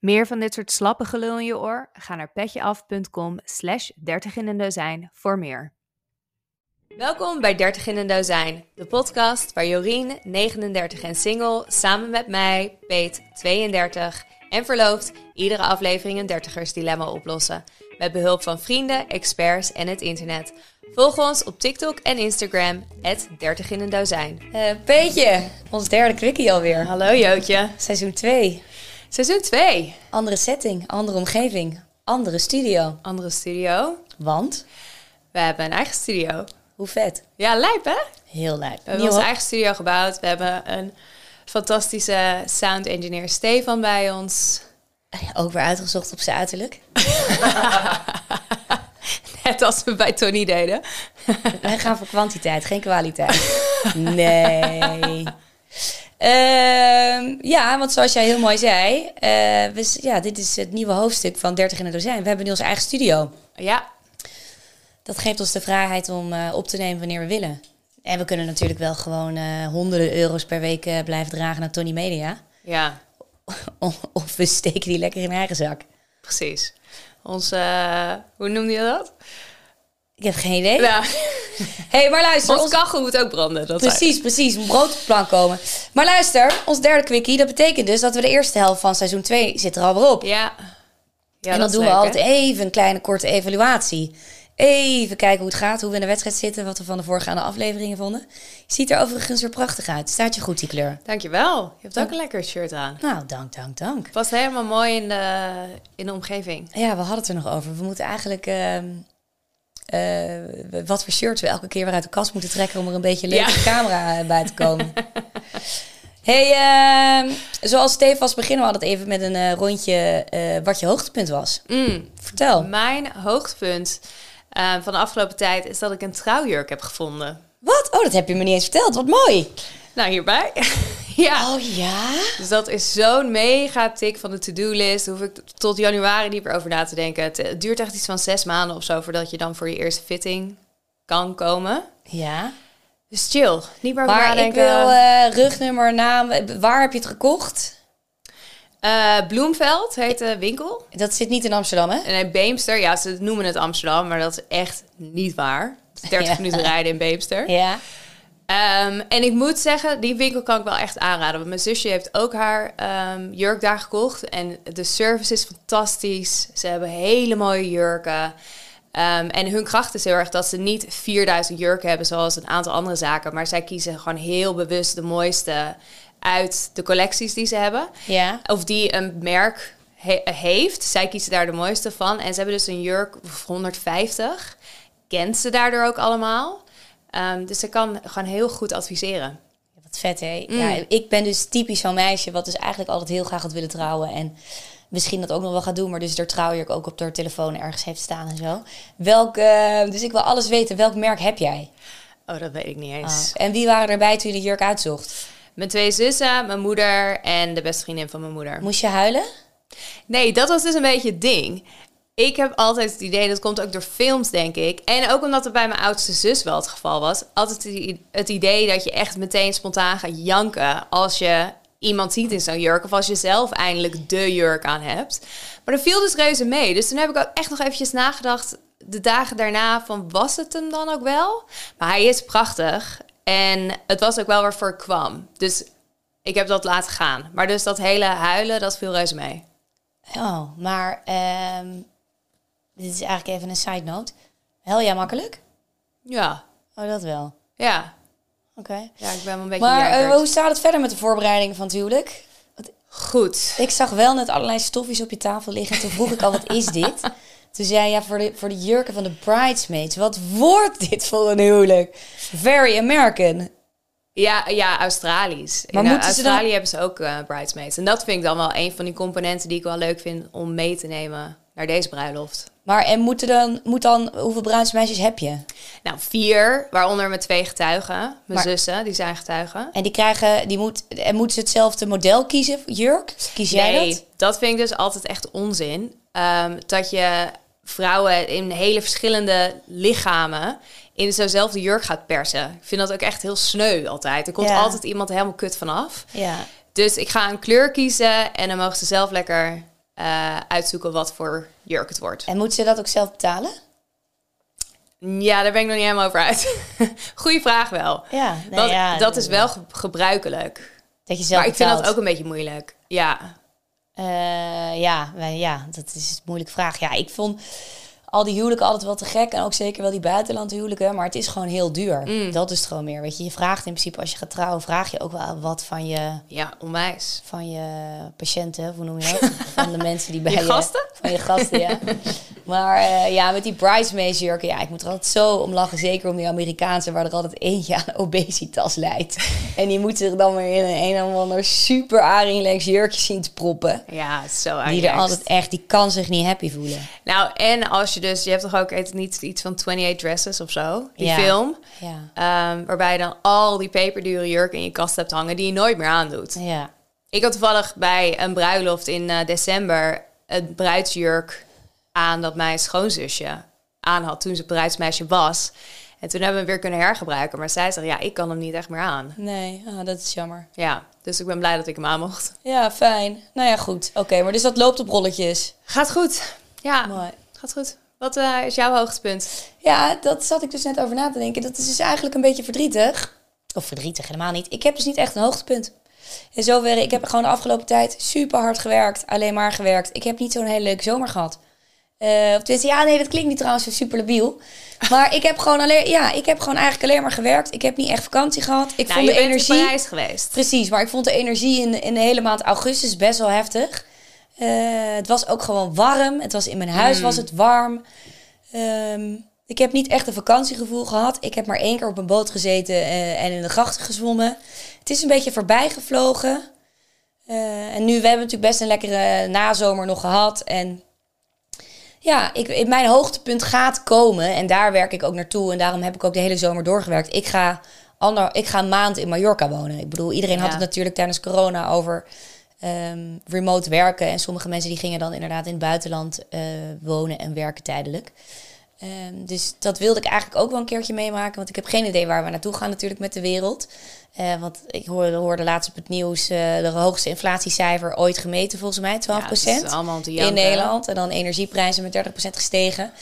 Meer van dit soort slappe gelul in je oor? Ga naar petjeaf.com slash 30 in een dozijn voor meer. Welkom bij 30 in een dozijn, de podcast waar Jorien, 39 en single, samen met mij, Peet, 32 en verloofd, iedere aflevering een dertigers dilemma oplossen. Met behulp van vrienden, experts en het internet. Volg ons op TikTok en Instagram, 30 in een dozijn. Uh, Peetje, ons derde quickie alweer. Hallo Jootje. Seizoen 2. Seizoen 2. Andere setting, andere omgeving, andere studio. Andere studio. Want? We hebben een eigen studio. Hoe vet. Ja, lijp hè? Heel lijp. We hebben onze eigen studio gebouwd. We hebben een fantastische sound engineer Stefan bij ons. Ook weer uitgezocht op zijn uiterlijk. Net als we bij Tony deden. Wij gaan voor kwantiteit, geen kwaliteit. Nee. Uh, ja, want zoals jij heel mooi zei, uh, we, ja, dit is het nieuwe hoofdstuk van 30 in een dozijn. We hebben nu onze eigen studio. Ja. Dat geeft ons de vrijheid om uh, op te nemen wanneer we willen. En we kunnen natuurlijk wel gewoon uh, honderden euro's per week blijven dragen naar Tony Media. Ja. of we steken die lekker in eigen zak. Precies. Onze, hoe noemde je dat? Ik heb geen idee. Ja. hey, maar luister. Ons, ons kachel moet ook branden. Dat precies, zei. precies. Een plank komen. Maar luister, ons derde quickie, dat betekent dus dat we de eerste helft van seizoen 2 zit er al weer op. Ja. ja en dan doen leuk, we altijd even een kleine korte evaluatie. Even kijken hoe het gaat, hoe we in de wedstrijd zitten, wat we van de voorgaande afleveringen vonden. Je ziet er overigens weer prachtig uit. Staat je goed, die kleur. Dankjewel. Je hebt ook een lekker shirt aan. Nou, dank, dank, dank. Past helemaal mooi in de, in de omgeving. Ja, we hadden het er nog over. We moeten eigenlijk... Uh, uh, wat voor shirts we elke keer weer uit de kast moeten trekken om er een beetje leuke ja. camera bij te komen. hey, uh, zoals Stefan beginnen we altijd even met een uh, rondje wat je hoogtepunt was. Mm. Vertel. Mijn hoogtepunt van de afgelopen tijd is dat ik een trouwjurk heb gevonden. Wat? Oh, dat heb je me niet eens verteld. Wat mooi. Nou, hierbij. ja. Oh ja? Dus dat is zo'n mega tik van de to-do-list. Hoef ik tot januari niet meer over na te denken. Het duurt echt iets van zes maanden of zo voordat je dan voor je eerste fitting kan komen. Ja. Dus chill. Niet meer over maar nadenken. ik wil uh, rugnummer, naam. Waar heb je het gekocht? Uh, Bloemveld heet de winkel. Dat zit niet in Amsterdam, hè? En Beemster, ja, ze noemen het Amsterdam, maar dat is echt niet waar. 30 ja. minuten rijden in Beemster. Ja. Um, en ik moet zeggen, die winkel kan ik wel echt aanraden. Want mijn zusje heeft ook haar um, jurk daar gekocht. En de service is fantastisch. Ze hebben hele mooie jurken. Um, en hun kracht is heel erg dat ze niet 4000 jurken hebben zoals een aantal andere zaken. Maar zij kiezen gewoon heel bewust de mooiste uit de collecties die ze hebben. Ja. Of die een merk he heeft. Zij kiezen daar de mooiste van. En ze hebben dus een jurk voor 150. Kent ze daardoor ook allemaal. Um, dus ze kan gewoon heel goed adviseren. Wat vet, hè? Mm. Ja, ik ben dus typisch zo'n meisje wat dus eigenlijk altijd heel graag had willen trouwen. En misschien dat ook nog wel gaat doen, maar dus er trouwjurk ook op haar telefoon ergens heeft staan en zo. Welk, uh, dus ik wil alles weten. Welk merk heb jij? Oh, dat weet ik niet eens. Oh. En wie waren erbij toen je de jurk uitzocht? Mijn twee zussen, mijn moeder en de beste vriendin van mijn moeder. Moest je huilen? Nee, dat was dus een beetje het ding. Ik heb altijd het idee, dat komt ook door films, denk ik. En ook omdat het bij mijn oudste zus wel het geval was. Altijd het idee dat je echt meteen spontaan gaat janken als je iemand ziet in zo'n jurk. Of als je zelf eindelijk de jurk aan hebt. Maar dat viel dus reuze mee. Dus toen heb ik ook echt nog eventjes nagedacht de dagen daarna van was het hem dan ook wel? Maar hij is prachtig. En het was ook wel waarvoor ik kwam. Dus ik heb dat laten gaan. Maar dus dat hele huilen, dat viel reuze mee. Oh, maar um, dit is eigenlijk even een side note. Hel jij makkelijk? Ja. Oh, dat wel. Ja. Oké. Okay. Ja, ik ben wel een beetje Maar uh, hoe staat het verder met de voorbereidingen van het huwelijk? Goed. Ik zag wel net allerlei stofjes op je tafel liggen. Toen vroeg ik al, wat is dit? Toen zei je, ja, voor de, voor de jurken van de bridesmaids. Wat wordt dit voor een huwelijk? Very American. Ja, ja, Australisch. Maar In Australië dan... hebben ze ook uh, bridesmaids. En dat vind ik dan wel een van die componenten die ik wel leuk vind om mee te nemen naar deze bruiloft. Maar en moeten dan, moet dan, hoeveel bruidsmeisjes heb je? Nou, vier, waaronder met twee getuigen. Mijn Maar- zussen, die zijn getuigen. En die krijgen, die moet, en moeten ze hetzelfde model kiezen, jurk? Kies jij nee, dat? dat vind ik dus altijd echt onzin. Ehm, dat je vrouwen in hele verschillende lichamen in zo'nzelfde jurk gaat persen. Ik vind dat ook echt heel sneu altijd. Er komt Ja. altijd iemand helemaal kut vanaf. Ja. Dus ik ga een kleur kiezen en dan mogen ze zelf lekker eh, uitzoeken wat voor jurk het wordt. En moet ze dat ook zelf betalen? Ja, daar ben ik nog niet helemaal over uit. Goeie vraag wel. Ja, nee, Want ja, dat is wel ge- gebruikelijk. Dat je zelf Maar ik vind dat ook een beetje moeilijk. Ja, Eh, ja, ja, dat is een moeilijke vraag. Ja, ik vond al die huwelijken altijd wel te gek. En ook zeker wel die buitenland huwelijken. Maar het is gewoon heel duur. Mm. Dat is het gewoon meer. Weet je, je vraagt in principe als je gaat trouwen, vraag je ook wel wat van je, ja, onwijs. van je patiënten. Hoe noem je dat? van de mensen die bij Je gasten? Van je gasten, ja. Maar eh, ja, met die bridesmaids jurken, ja, ik moet er altijd zo om lachen. Zeker om die Amerikaanse, waar er altijd eentje aan obesitas leidt. en die moet zich dan weer in een een of ander super arinlex jurkje zien te proppen. Ja, zo Die er altijd echt, die kan zich niet happy voelen. Nou, en als je dus... Je hebt toch ook het niet iets van 28 Dresses of zo? Die Ja. film. Ja. ehm, waarbij je dan al die peperdure jurken in je kast hebt hangen... die je nooit meer aandoet. Ja. Ik had toevallig bij een bruiloft in eh, december... een bruidsjurk aan dat mijn schoonzusje aan had... toen ze bruidsmeisje was. En toen hebben we hem weer kunnen hergebruiken. Maar zij zei, ja, ik kan hem niet echt meer aan. Nee, ah, dat is jammer. Ja, dus ik ben blij dat ik hem aan mocht. Ja, fijn. Nou ja, goed. Oké, maar dus dat loopt op rolletjes. Gaat goed. Ja, Mooi. gaat goed. Wat eh, is jouw hoogtepunt? Ja, dat zat ik dus net over na te denken. Dat is dus eigenlijk een beetje verdrietig. Of verdrietig, helemaal niet. Ik heb dus niet echt een hoogtepunt. In zoverre, ik heb gewoon de afgelopen tijd super hard gewerkt. Alleen maar gewerkt. Ik heb niet zo'n hele leuke zomer gehad. Eh of tenminste, ja, nee, dat klinkt niet trouwens zo super labiel. Maar ik heb gewoon alleen, ja, ik heb gewoon eigenlijk alleen maar gewerkt. Ik heb niet echt vakantie gehad. Ik Nou, vond je de bent energie. in Parijs geweest. Precies, maar ik vond de energie in, in de hele maand augustus best wel heftig. Eh, het was ook gewoon warm. Het was in mijn huis was het warm. Ehm, ik heb niet echt een vakantiegevoel gehad. Ik heb maar één keer op een boot gezeten eh, en in de grachten gezwommen. Het is een beetje voorbij gevlogen. Eh, en nu, we hebben natuurlijk best een lekkere nazomer nog gehad. En ja, ik, mijn hoogtepunt gaat komen. En daar werk ik ook naartoe. En daarom heb ik ook de hele zomer doorgewerkt. Ik ga, ander, ik ga een maand in Mallorca wonen. Ik bedoel, iedereen had het natuurlijk tijdens corona over ehm, remote werken. En sommige mensen die gingen dan inderdaad in het buitenland eh, wonen en werken tijdelijk. Ehm, dus dat wilde ik eigenlijk ook wel een keertje meemaken. Want ik heb geen idee waar we naartoe gaan natuurlijk met de wereld. Eh, want ik hoorde, hoorde laatst op het nieuws eh, de hoogste inflatiecijfer ooit gemeten volgens mij, 12 Ja, het is allemaal om te in janken. Nederland. En dan energieprijzen met 30% gestegen.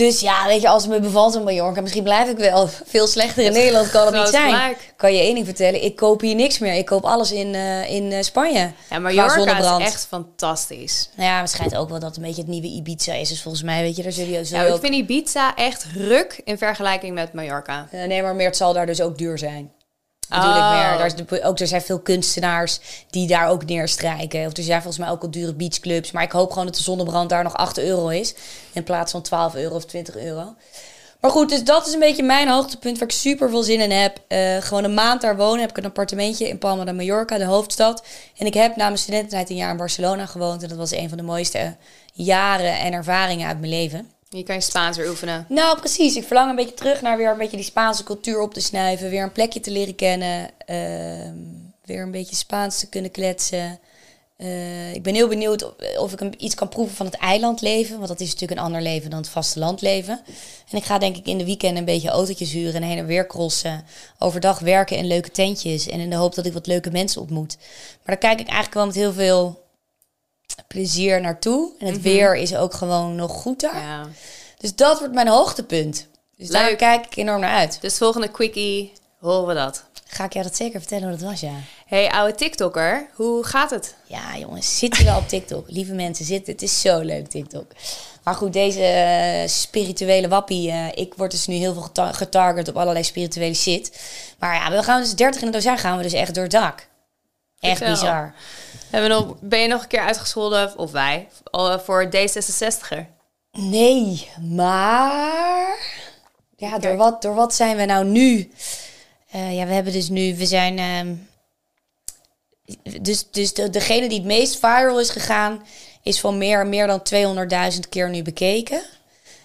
Dus ja, weet je, als het me bevalt in Mallorca, misschien blijf ik wel. Veel slechter in Nederland kan het niet zijn. gelijk. Kan je één ding vertellen, ik koop hier niks meer. Ik koop alles in, eh, in eh, Spanje. Ja, Mallorca is echt fantastisch. Nou ja, het schijnt ook wel dat het een beetje het nieuwe Ibiza is. Dus volgens mij, weet je, daar zul je, zul je Nou, ik ook... vind Ibiza echt ruk in vergelijking met Mallorca. Eh, nee, maar meer, het zal daar dus ook duur zijn. Bedoel ik Oh. meer. Daar is de- ook, er zijn veel kunstenaars die daar ook neerstrijken. Of er zijn volgens mij ook al dure beachclubs. Maar ik hoop gewoon dat de zonnebrand daar nog 8 euro is. In plaats van 12 euro of 20 euro. Maar goed, dus dat is een beetje mijn hoogtepunt waar ik super veel zin in heb. Eh, gewoon een maand daar wonen. Heb ik een appartementje in Palma de Mallorca, de hoofdstad. En ik heb na mijn studententijd een jaar in Barcelona gewoond. En dat was een van de mooiste jaren en ervaringen uit mijn leven. Je kan je Spaans weer oefenen. Nou, precies. Ik verlang een beetje terug naar weer een beetje die Spaanse cultuur op te snuiven. Weer een plekje te leren kennen. ehm, weer een beetje Spaans te kunnen kletsen. Eh, ik ben heel benieuwd of, ik iets kan proeven van het eilandleven. Want dat is natuurlijk een ander leven dan het vastelandleven. En ik ga denk ik in de weekend een beetje autootjes huren en heen en weer crossen. Overdag werken in leuke tentjes. En in de hoop dat ik wat leuke mensen ontmoet. Maar daar kijk ik eigenlijk wel met heel veel plezier naartoe. En het weer is ook gewoon nog goed daar. Ja. Dus dat wordt mijn hoogtepunt. Dus daar kijk ik enorm naar uit. Dus volgende quickie, horen we dat. Ga ik jou dat zeker vertellen hoe dat was, ja. Hey, oude TikToker, hoe gaat het? Ja, jongens, zit je wel op TikTok? Lieve mensen, zit het is zo leuk, TikTok. Maar goed, deze eh, spirituele wappie, eh, ik word dus nu heel veel geta- getarget op allerlei spirituele shit. Maar ja, we gaan dus 30 in het dozijn gaan we dus echt door het dak. Echt bizar. Hebben nog, ben je nog een keer uitgescholden, of wij, al, voor D66er? Nee, maar... Ja, door wat, door wat zijn we nou nu? Eh, ja, we hebben dus nu... We zijn... ehm, dus dus de, degene die het meest viral is gegaan... is van meer, meer dan 200.000 keer nu bekeken.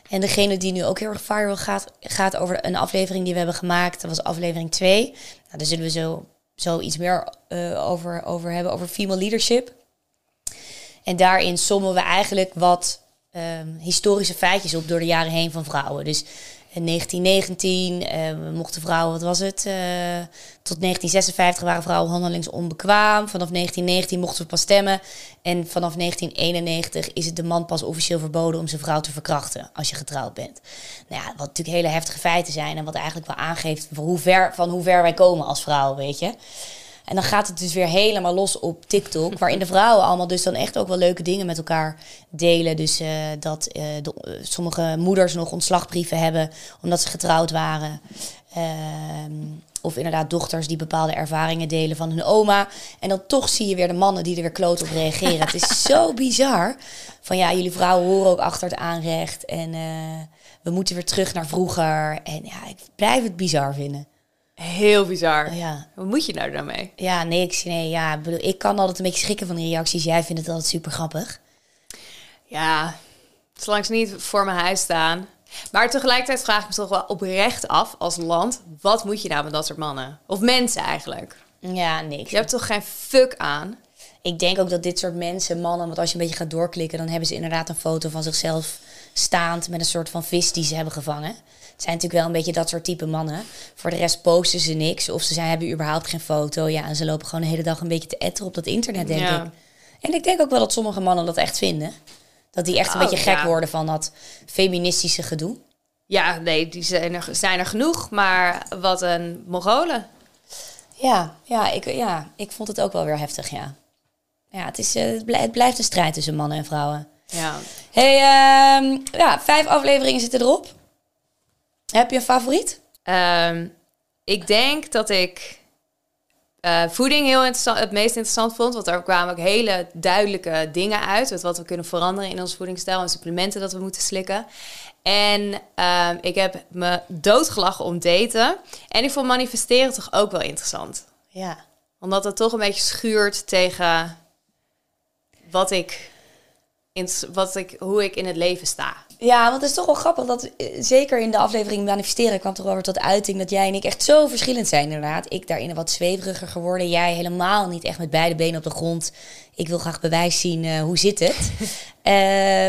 En degene die nu ook heel erg viral gaat... gaat over een aflevering die we hebben gemaakt. Dat was aflevering 2. Nou, daar zullen we zo, zo iets meer eh, over, over hebben. Over female leadership. En daarin sommen we eigenlijk wat ehm, historische feitjes op door de jaren heen van vrouwen. Dus In 1919 uh, mochten vrouwen, wat was het? Uh, tot 1956 waren vrouwen handelingsonbekwaam. Vanaf 1919 mochten ze pas stemmen. En vanaf 1991 is het de man pas officieel verboden om zijn vrouw te verkrachten als je getrouwd bent. Nou ja, wat natuurlijk hele heftige feiten zijn en wat eigenlijk wel aangeeft hoe ver, van hoe ver wij komen als vrouwen, weet je. En dan gaat het dus weer helemaal los op TikTok. waarin de vrouwen allemaal dus dan echt ook wel leuke dingen met elkaar delen. Dus uh, dat uh, de, uh, sommige moeders nog ontslagbrieven hebben omdat ze getrouwd waren. Ehm, of inderdaad dochters die bepaalde ervaringen delen van hun oma. En dan toch zie je weer de mannen die er weer kloot op reageren. het is zo bizar. Van ja, jullie vrouwen horen ook achter het aanrecht. En we moeten weer terug naar vroeger. En ja, ik blijf het bizar vinden. Heel bizar. Oh, ja. Wat moet je nou daarmee? Ja, niks. Nee, ja, ik bedoel, ik kan altijd een beetje schrikken van die reacties. Jij vindt het altijd super grappig. Ja, zolang ze niet voor mijn huis staan. Maar tegelijkertijd vraag ik me toch wel oprecht af als land... wat moet je nou met dat soort mannen? Of mensen eigenlijk? Ja, niks. Je hebt toch geen fuck aan? Ik denk ook dat dit soort mensen, mannen... want als je een beetje gaat doorklikken... dan hebben ze inderdaad een foto van zichzelf staand... met een soort van vis die ze hebben gevangen. Het zijn natuurlijk wel een beetje dat soort type mannen. Voor de rest posten ze niks. Of ze zijn, hebben überhaupt geen foto. Ja, en ze lopen gewoon de hele dag een beetje te etteren op dat internet, denk ik. En ik denk ook wel dat sommige mannen dat echt vinden. Dat die echt een Oh, beetje gek ja. worden van dat feministische gedoe. Ja, nee, die zijn er, zijn er genoeg. Maar wat een Mongolen. Ja, ja, ik, ja, ik vond het ook wel weer heftig, ja. Ja, het, is, eh, het blijft een strijd tussen mannen en vrouwen. Ja. hey, ehm, ja, vijf afleveringen zitten erop. Heb je een favoriet? Ehm, ik denk dat ik eh, voeding heel interessant, het meest interessant vond. Want daar kwamen ook hele duidelijke dingen uit. Met wat we kunnen veranderen in ons voedingsstijl. En supplementen dat we moeten slikken. En ehm, ik heb me doodgelachen om daten. En ik vond manifesteren toch ook wel interessant. Ja. Omdat het toch een beetje schuurt tegen wat ik, in, wat ik, hoe ik in het leven sta. Ja, want het is toch wel grappig dat eh, zeker in de aflevering manifesteren kwam toch wel weer tot uiting dat jij en ik echt zo verschillend zijn inderdaad. Ik daarin wat zweveriger geworden, jij helemaal niet echt met beide benen op de grond. Ik wil graag bewijs zien eh, hoe zit het. Eh,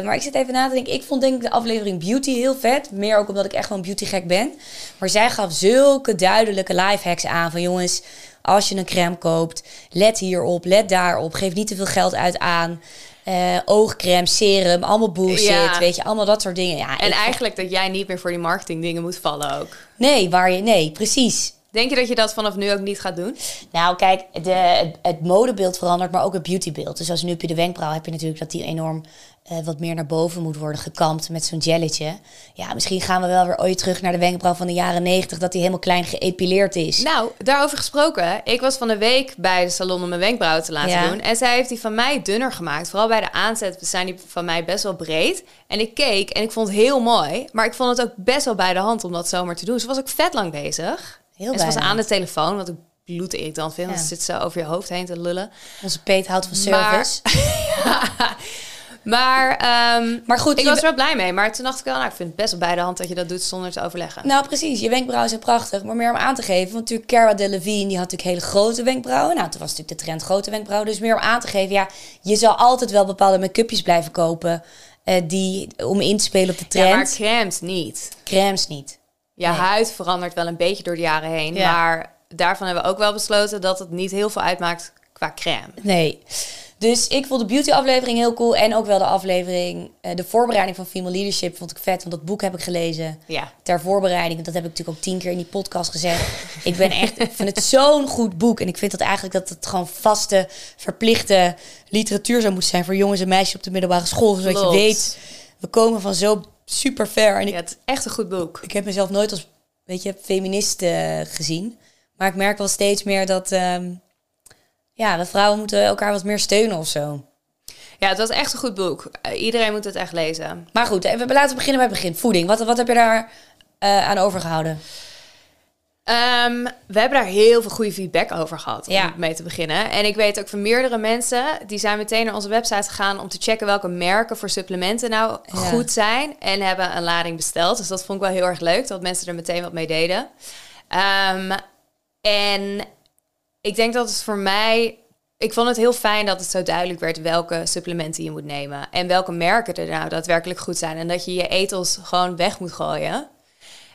maar ik zit even na te denken. Ik vond denk ik de aflevering beauty heel vet, meer ook omdat ik echt gewoon beauty gek ben. Maar zij gaf zulke duidelijke lifehacks aan van jongens, als je een crème koopt, let hierop, let daarop, geef niet te veel geld uit aan. Eh, oogcrème, serum, allemaal bullshit, Ja. weet je, allemaal dat soort dingen. Ja, En eigenlijk dat jij niet meer voor die marketing dingen moet vallen ook. Nee, waar je, nee, precies. Denk je dat je dat vanaf nu ook niet gaat doen? Nou, kijk, de, het, het modebeeld verandert, maar ook het beautybeeld. Dus als nu op je de wenkbrauw heb je natuurlijk dat die enorm eh, wat meer naar boven moet worden gekamd met zo'n gelletje. Ja, misschien gaan we wel weer ooit terug naar de wenkbrauw van de jaren negentig, dat die helemaal klein geëpileerd is. Nou, daarover gesproken. Ik was van de week bij de salon om mijn wenkbrauwen te laten Ja. doen. En zij heeft die van mij dunner gemaakt. Vooral bij de aanzet zijn die van mij best wel breed. En ik keek en ik vond het heel mooi. Maar ik vond het ook best wel bij de hand om dat zomaar te doen. Ze was ook vet lang bezig. Heel en ze was aan de telefoon, wat ik bloedirritant vind. Want Ja. ze zit zo over je hoofd heen te lullen. Onze peet houdt van Maar- service. Maar, ehm, Maar goed, ik was er wel blij mee. Maar toen dacht ik wel, nou, ik vind het best wel bij de hand dat je dat doet zonder te overleggen. Nou, precies. Je wenkbrauwen zijn prachtig. Maar meer om aan te geven. Want natuurlijk Cara Delevingne, die had natuurlijk hele grote wenkbrauwen. Nou, toen was natuurlijk de trend grote wenkbrauwen. Dus meer om aan te geven. Ja, je zal altijd wel bepaalde make-upjes blijven kopen. eh, die, om in te spelen op de ja, trend. maar crèmes niet. Crèmes niet. Je Nee. huid verandert wel een beetje door de jaren heen. Ja. Maar daarvan hebben we ook wel besloten dat het niet heel veel uitmaakt qua crème. Nee. Dus ik vond de beauty aflevering heel cool. En ook wel de aflevering, eh, de voorbereiding van Female Leadership vond ik vet. Want dat boek heb ik gelezen. Ja. Ter voorbereiding. Dat heb ik natuurlijk ook tien keer in die podcast gezegd. ik ben echt, ik vind het zo'n goed boek. En ik vind dat eigenlijk dat het gewoon vaste, verplichte literatuur zou moeten zijn voor jongens en meisjes op de middelbare school. Zodat Klopt. je weet, we komen van zo super ver. En ik, Ja, het is echt een goed boek. ik heb mezelf nooit als, weet je, feminist eh, gezien. Maar ik merk wel steeds meer dat, ehm, ja, de vrouwen moeten elkaar wat meer steunen of zo. Ja, het was echt een goed boek. Eh, iedereen moet het echt lezen. Maar goed, even, laten we beginnen bij het begin. Voeding. Wat, wat heb je daar eh, aan overgehouden? Ehm, we hebben daar heel veel goede feedback over gehad Ja. om mee te beginnen. En ik weet ook van meerdere mensen, die zijn meteen naar onze website gegaan om te checken welke merken voor supplementen nou Ja. goed zijn. En hebben een lading besteld. Dus dat vond ik wel heel erg leuk, dat mensen er meteen wat mee deden. Ehm, en ik denk dat het voor mij... Ik vond het heel fijn dat het zo duidelijk werd welke supplementen je moet nemen. En welke merken er nou daadwerkelijk goed zijn. En dat je je etels gewoon weg moet gooien.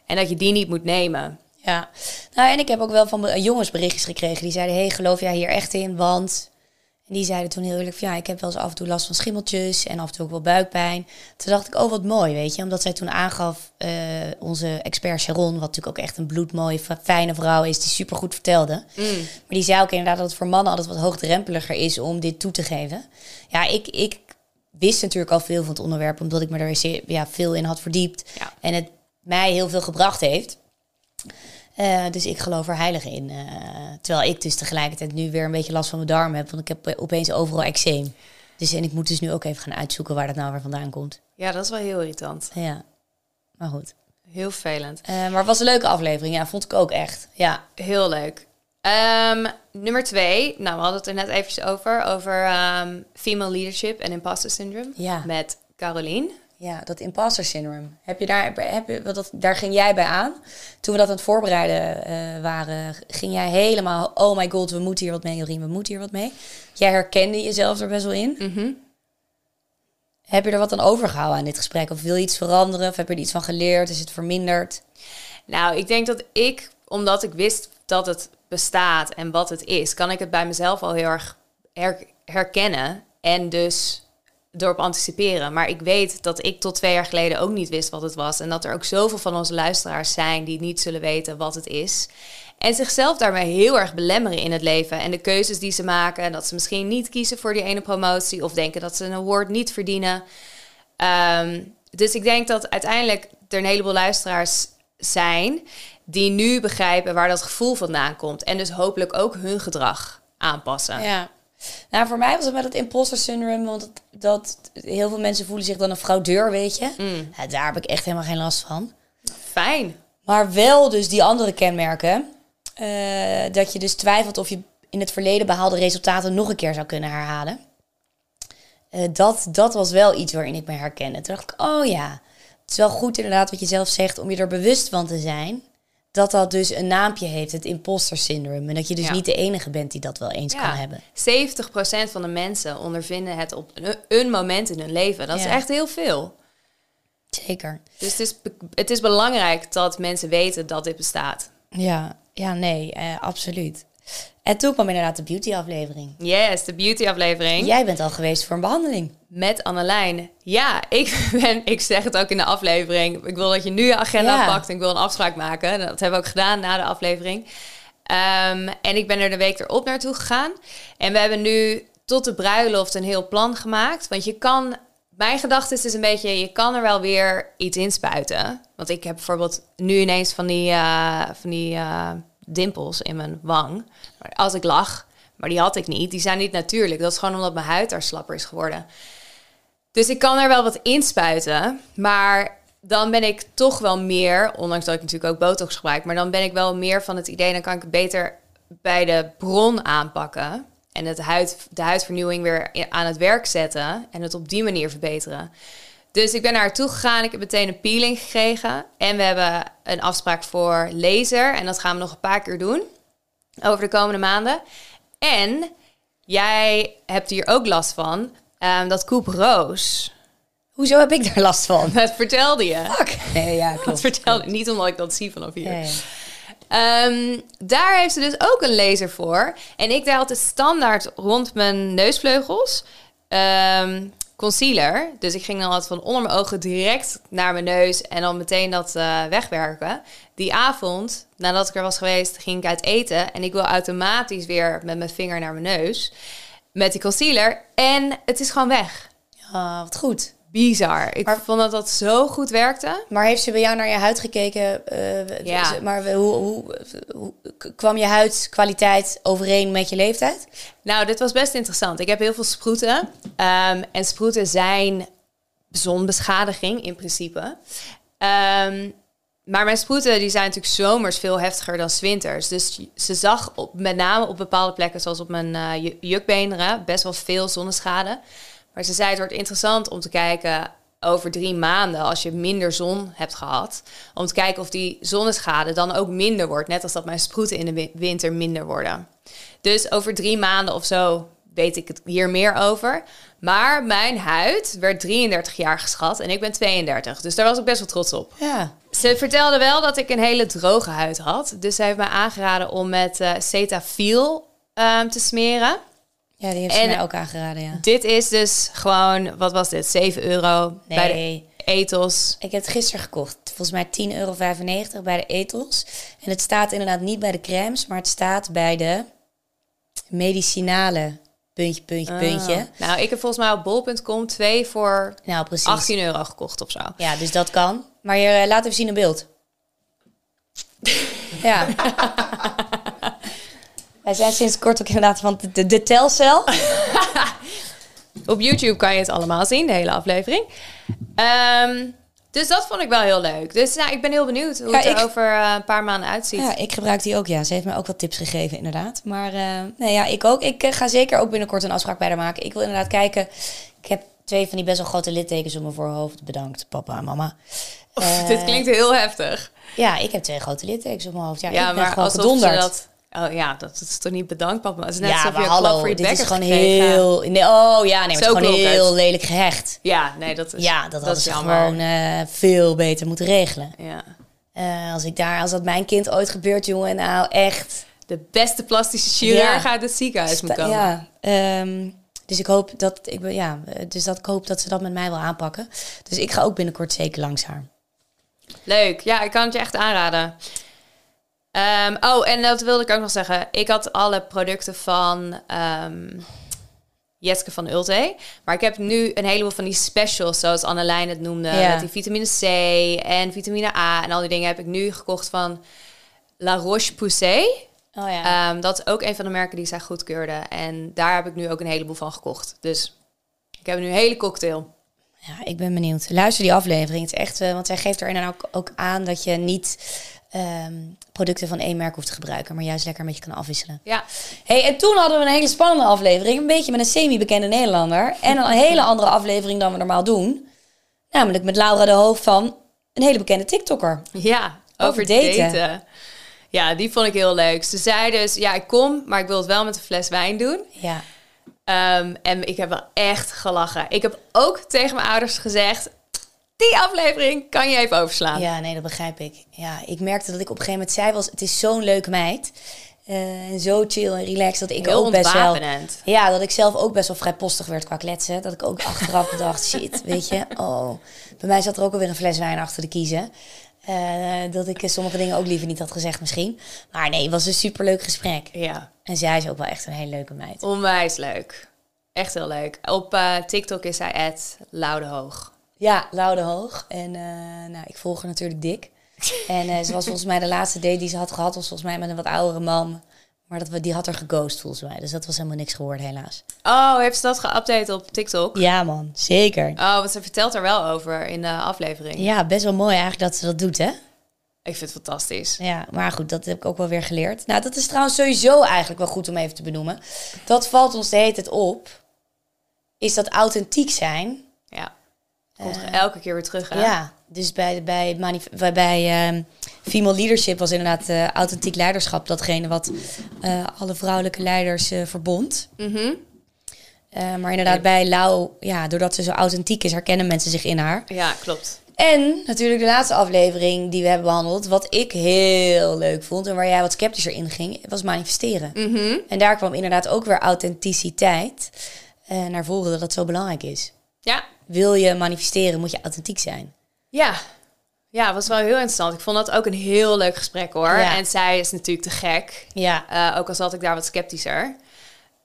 En dat je die niet moet nemen. Ja, nou en ik heb ook wel van eh, jongens berichtjes gekregen die zeiden: Hey, geloof jij hier echt in? Want. En die zeiden toen heel eerlijk: van, Ja, ik heb wel eens af en toe last van schimmeltjes en af en toe ook wel buikpijn. Toen dacht ik: Oh, wat mooi, weet je, omdat zij toen aangaf, uh, onze expert Sharon, wat natuurlijk ook echt een bloedmooie, fijne vrouw is, die supergoed vertelde. Mm. Maar die zei ook inderdaad dat het voor mannen altijd wat hoogdrempeliger is om dit toe te geven. Ja, ik, ik wist natuurlijk al veel van het onderwerp, omdat ik me er ja, veel in had verdiept. Ja. En het mij heel veel gebracht heeft. Uh, dus ik geloof er heilig in. Uh, terwijl ik dus tegelijkertijd nu weer een beetje last van mijn darm heb. Want ik heb opeens overal eczeem. Dus en ik moet dus nu ook even gaan uitzoeken waar dat nou weer vandaan komt. Ja, dat is wel heel irritant. Ja, maar goed. Heel vervelend. Uh, maar het was een leuke aflevering. Ja, vond ik ook echt. Ja. Heel leuk. Um, nummer twee. Nou, we hadden het er net eventjes over. Over um, female leadership en imposter syndrome. Ja. Met Caroline. Ja, dat imposter syndrome. Heb je daar, heb je, dat, daar ging jij bij aan. Toen we dat aan het voorbereiden uh, waren, ging jij helemaal... Oh my god, we moeten hier wat mee, Jorien, we moeten hier wat mee. Jij herkende jezelf er best wel in. Mm Heb je er wat aan overgehouden aan dit gesprek? Of wil je iets veranderen? Of heb je er iets van geleerd? Is het verminderd? Nou, ik denk dat ik, omdat ik wist dat het bestaat en wat het is... kan ik het bij mezelf al heel erg herkennen. En dus door op anticiperen. Maar ik weet dat ik tot twee jaar geleden ook niet wist wat het was. En dat er ook zoveel van onze luisteraars zijn die niet zullen weten wat het is. En zichzelf daarmee heel erg belemmeren in het leven. En de keuzes die ze maken. En dat ze misschien niet kiezen voor die ene promotie. Of denken dat ze een award niet verdienen. Ehm, dus ik denk dat uiteindelijk er een heleboel luisteraars zijn. Die nu begrijpen waar dat gevoel vandaan komt. En dus hopelijk ook hun gedrag aanpassen. Ja. Nou, voor mij was het met het imposter syndrome, want dat, heel veel mensen voelen zich dan een fraudeur, weet je. Mm. Daar heb ik echt helemaal geen last van. Fijn. Maar wel dus die andere kenmerken. Uh, dat je dus twijfelt of je in het verleden behaalde resultaten nog een keer zou kunnen herhalen. Uh, dat, dat was wel iets waarin ik me herkende. Toen dacht ik, oh ja, het is wel goed inderdaad wat je zelf zegt om je er bewust van te zijn dat dat dus een naampje heeft, het imposter syndrome. En dat je dus niet de enige bent die dat wel eens kan hebben. 70% van de mensen ondervinden het op een, moment in hun leven. Dat is echt heel veel. Zeker. Dus het is, het is belangrijk dat mensen weten dat dit bestaat. Ja, ja nee, eh, absoluut. En toen kwam inderdaad de beauty-aflevering. Yes, de beauty-aflevering. Jij bent al geweest voor een behandeling. Met Annelijn. Ja, ik ben, ik zeg het ook in de aflevering. Ik wil dat je nu je agenda pakt en ik wil een afspraak maken. Dat hebben we ook gedaan na de aflevering. Ehm, en ik ben er de week erop naartoe gegaan. En we hebben nu tot de bruiloft een heel plan gemaakt. Want je kan, mijn gedachte is dus een beetje, je kan er wel weer iets inspuiten. Want ik heb bijvoorbeeld nu ineens van die, uh, van die uh, dimpels in mijn wang. Als ik lach. Maar die had ik niet. Die zijn niet natuurlijk. Dat is gewoon omdat mijn huid daar slapper is geworden. Dus ik kan er wel wat inspuiten. Maar dan ben ik toch wel meer, ondanks dat ik natuurlijk ook botox gebruik, maar dan ben ik wel meer van het idee, dan kan ik het beter bij de bron aanpakken. En het huid, de huidvernieuwing weer aan het werk zetten. En het op die manier verbeteren. Dus ik ben naar haar toe gegaan. Ik heb meteen een peeling gekregen. En we hebben een afspraak voor laser. En dat gaan we nog een paar keer doen. Over de komende maanden. En jij hebt hier ook last van. Um, dat Koep Roos. Hoezo heb ik daar last van? Dat vertelde je. Fuck. Nee, ja, klopt. Dat vertelde niet omdat ik dat zie vanaf hier. Ehm, daar heeft ze dus ook een laser voor. En ik deed altijd standaard rond mijn neusvleugels. Um, concealer. Dus ik ging dan altijd van onder mijn ogen direct naar mijn neus en dan meteen dat uh, wegwerken. Die avond, nadat ik er was geweest, ging ik uit eten en ik wil automatisch weer met mijn vinger naar mijn neus met die concealer en het is gewoon weg. Ja, wat goed bizar. Ik vond dat dat zo goed werkte. Maar heeft ze bij jou naar je huid gekeken? Uh, ja. Maar hoe, hoe, hoe, kwam je huidkwaliteit overeen met je leeftijd? Nou, dit was best interessant. Ik heb heel veel sproeten. Um, en sproeten zijn zonbeschadiging in principe. Um, maar mijn sproeten die zijn natuurlijk zomers veel heftiger dan winters. Dus ze zag op, met name op bepaalde plekken, zoals op mijn uh, jukbeenderen, best wel veel zonneschade. Maar ze zei het wordt interessant om te kijken over drie maanden, als je minder zon hebt gehad, om te kijken of die zonneschade dan ook minder wordt. Net als dat mijn sproeten in de winter minder worden. Dus over drie maanden of zo weet ik het hier meer over. Maar mijn huid werd 33 jaar geschat en ik ben 32. Dus daar was ik best wel trots op. Ja. Ze vertelde wel dat ik een hele droge huid had. Dus zij heeft mij aangeraden om met eh Cetaphil ehm, te smeren. Ja, die heeft ze mij ook aangeraden, ja. Dit is dus gewoon, wat was dit? 7 euro bij de Nee. ethos. Ik heb het gisteren gekocht. Volgens mij 10,95 euro bij de etels. En het staat inderdaad niet bij de crèmes, maar het staat bij de medicinale puntje, puntje, puntje. Oh. Nou, ik heb volgens mij op bol.com twee voor Nou, precies. 18 euro gekocht of zo. Ja, dus dat kan. Maar je eh, laat even zien een beeld. ja. Wij zijn sinds kort ook inderdaad van de, de, de telcel. Op YouTube kan je het allemaal zien, de hele aflevering. Ehm, dus dat vond ik wel heel leuk. Dus nou, ik ben heel benieuwd hoe Ja, het er ik- over eh, een paar maanden uitziet. Ja, ik gebruik die ook, ja. Ze heeft mij ook wat tips gegeven, inderdaad. Maar eh, nee, ja, ik ook. Ik eh, ga zeker ook binnenkort een afspraak bij haar maken. Ik wil inderdaad kijken. Ik heb twee van die best wel grote littekens op mijn voorhoofd. Bedankt, papa en mama. Dit klinkt heel heftig. Ja, ik heb twee grote littekens op mijn hoofd. Ja, Ja, ik ben maar gewoon gedonderd. dat... Oh ja, dat is toch niet bedankt, papa? Het is net ja, alsof maar je hallo, voor je dit is gewoon gekregen. heel... Nee, oh ja, nee, maar het is gewoon het. heel lelijk gehecht. Ja, nee, dat is Ja, dat, hadden is ze gewoon eh, veel beter moeten regelen. Ja. Eh, als ik daar, als dat mijn kind ooit gebeurt, jongen, nou echt. De beste plastische chirurg Ja. uit het ziekenhuis moet komen. Ja, ehm, dus ik hoop dat ik ja, dus dat ik hoop dat ze dat met mij wil aanpakken. Dus ik ga ook binnenkort zeker langs haar. Leuk. Ja, ik kan het je echt aanraden. Ehm, oh, en dat wilde ik ook nog zeggen. Ik had alle producten van Jetske van Ulte. Maar ik heb nu een heleboel van die specials, zoals Annelijn het noemde. Ja. Met die vitamine C en vitamine A en al die dingen heb ik nu gekocht van La Roche-Posay. Oh ja. Ehm, dat is ook een van de merken die zij goedkeurde. En daar heb ik nu ook een heleboel van gekocht. Dus ik heb nu een hele cocktail. ja, ik ben benieuwd. Luister die aflevering. Het is echt, eh, want zij geeft erin ook, ook aan dat je niet ehm, producten van één merk hoeft te gebruiken, maar juist lekker een beetje kan afwisselen. Ja, Hey, en toen hadden we een hele spannende aflevering. Een beetje met een semi-bekende Nederlander. En een hele andere aflevering dan we normaal doen. Namelijk met Laura de Hoofd van een hele bekende TikToker. Ja, Over daten. Ja, die vond ik heel leuk. Ze zei dus, ja, ik kom, maar ik wil het wel met een fles wijn doen. Ja. Ehm, en ik heb wel echt gelachen. Ik heb ook tegen mijn ouders gezegd, die aflevering kan je even overslaan. ja, nee, dat begrijp ik. Ja, ik merkte dat ik op een gegeven moment zei was, het is zo'n leuke meid. Eh, zo chill en relaxed dat ik Heel ook best wel... Ja, dat ik zelf ook best wel vrijpostig werd qua kletsen. Dat ik ook achteraf bedacht, shit, weet je. Oh, bij mij zat er ook alweer een fles wijn achter de kiezen. Eh, dat ik sommige dingen ook liever niet had gezegd misschien. Maar nee, het was een superleuk gesprek. Ja, En zij is ook wel echt een hele leuke meid. onwijs leuk. Echt heel leuk. Op eh, TikTok is zij at Laudehoog. Ja, Laude Hoog. En eh, nou, ik volg haar natuurlijk dik. En eh, ze was volgens mij de laatste date die ze had gehad, was volgens mij met een wat oudere man. Maar dat, we- die had er geghost volgens mij. Dus dat was helemaal niks geworden helaas. Oh, heeft ze dat geüpdate op TikTok? Ja man, zeker. Oh, want ze vertelt er wel over in de aflevering. Ja, best wel mooi eigenlijk dat ze dat doet hè. Ik vind het fantastisch. Ja, maar goed, dat heb ik ook wel weer geleerd. Nou, dat is trouwens sowieso eigenlijk wel goed om even te benoemen. Dat valt ons de hele tijd op. Is dat authentiek zijn. Ja. Komt er elke keer weer terug, hè? Ja, dus bij, bij, bij, bij ehm, female leadership was inderdaad eh, authentiek leiderschap datgene wat eh, alle vrouwelijke leiders eh, verbond. Mhm. Eh, maar inderdaad bij Lau, ja, doordat ze zo authentiek is, herkennen mensen zich in haar. Ja, klopt. En natuurlijk de laatste aflevering die we hebben behandeld, wat ik heel leuk vond en waar jij wat sceptischer in ging, was manifesteren. Mhm. En daar kwam inderdaad ook weer authenticiteit eh, naar voren dat dat zo belangrijk is. Ja. Wil je manifesteren, moet je authentiek zijn. Ja. Ja, was wel heel interessant. Ik vond dat ook een heel leuk gesprek, hoor. Ja. En zij is natuurlijk te gek. Ja, Eh, ook al zat ik daar wat sceptischer.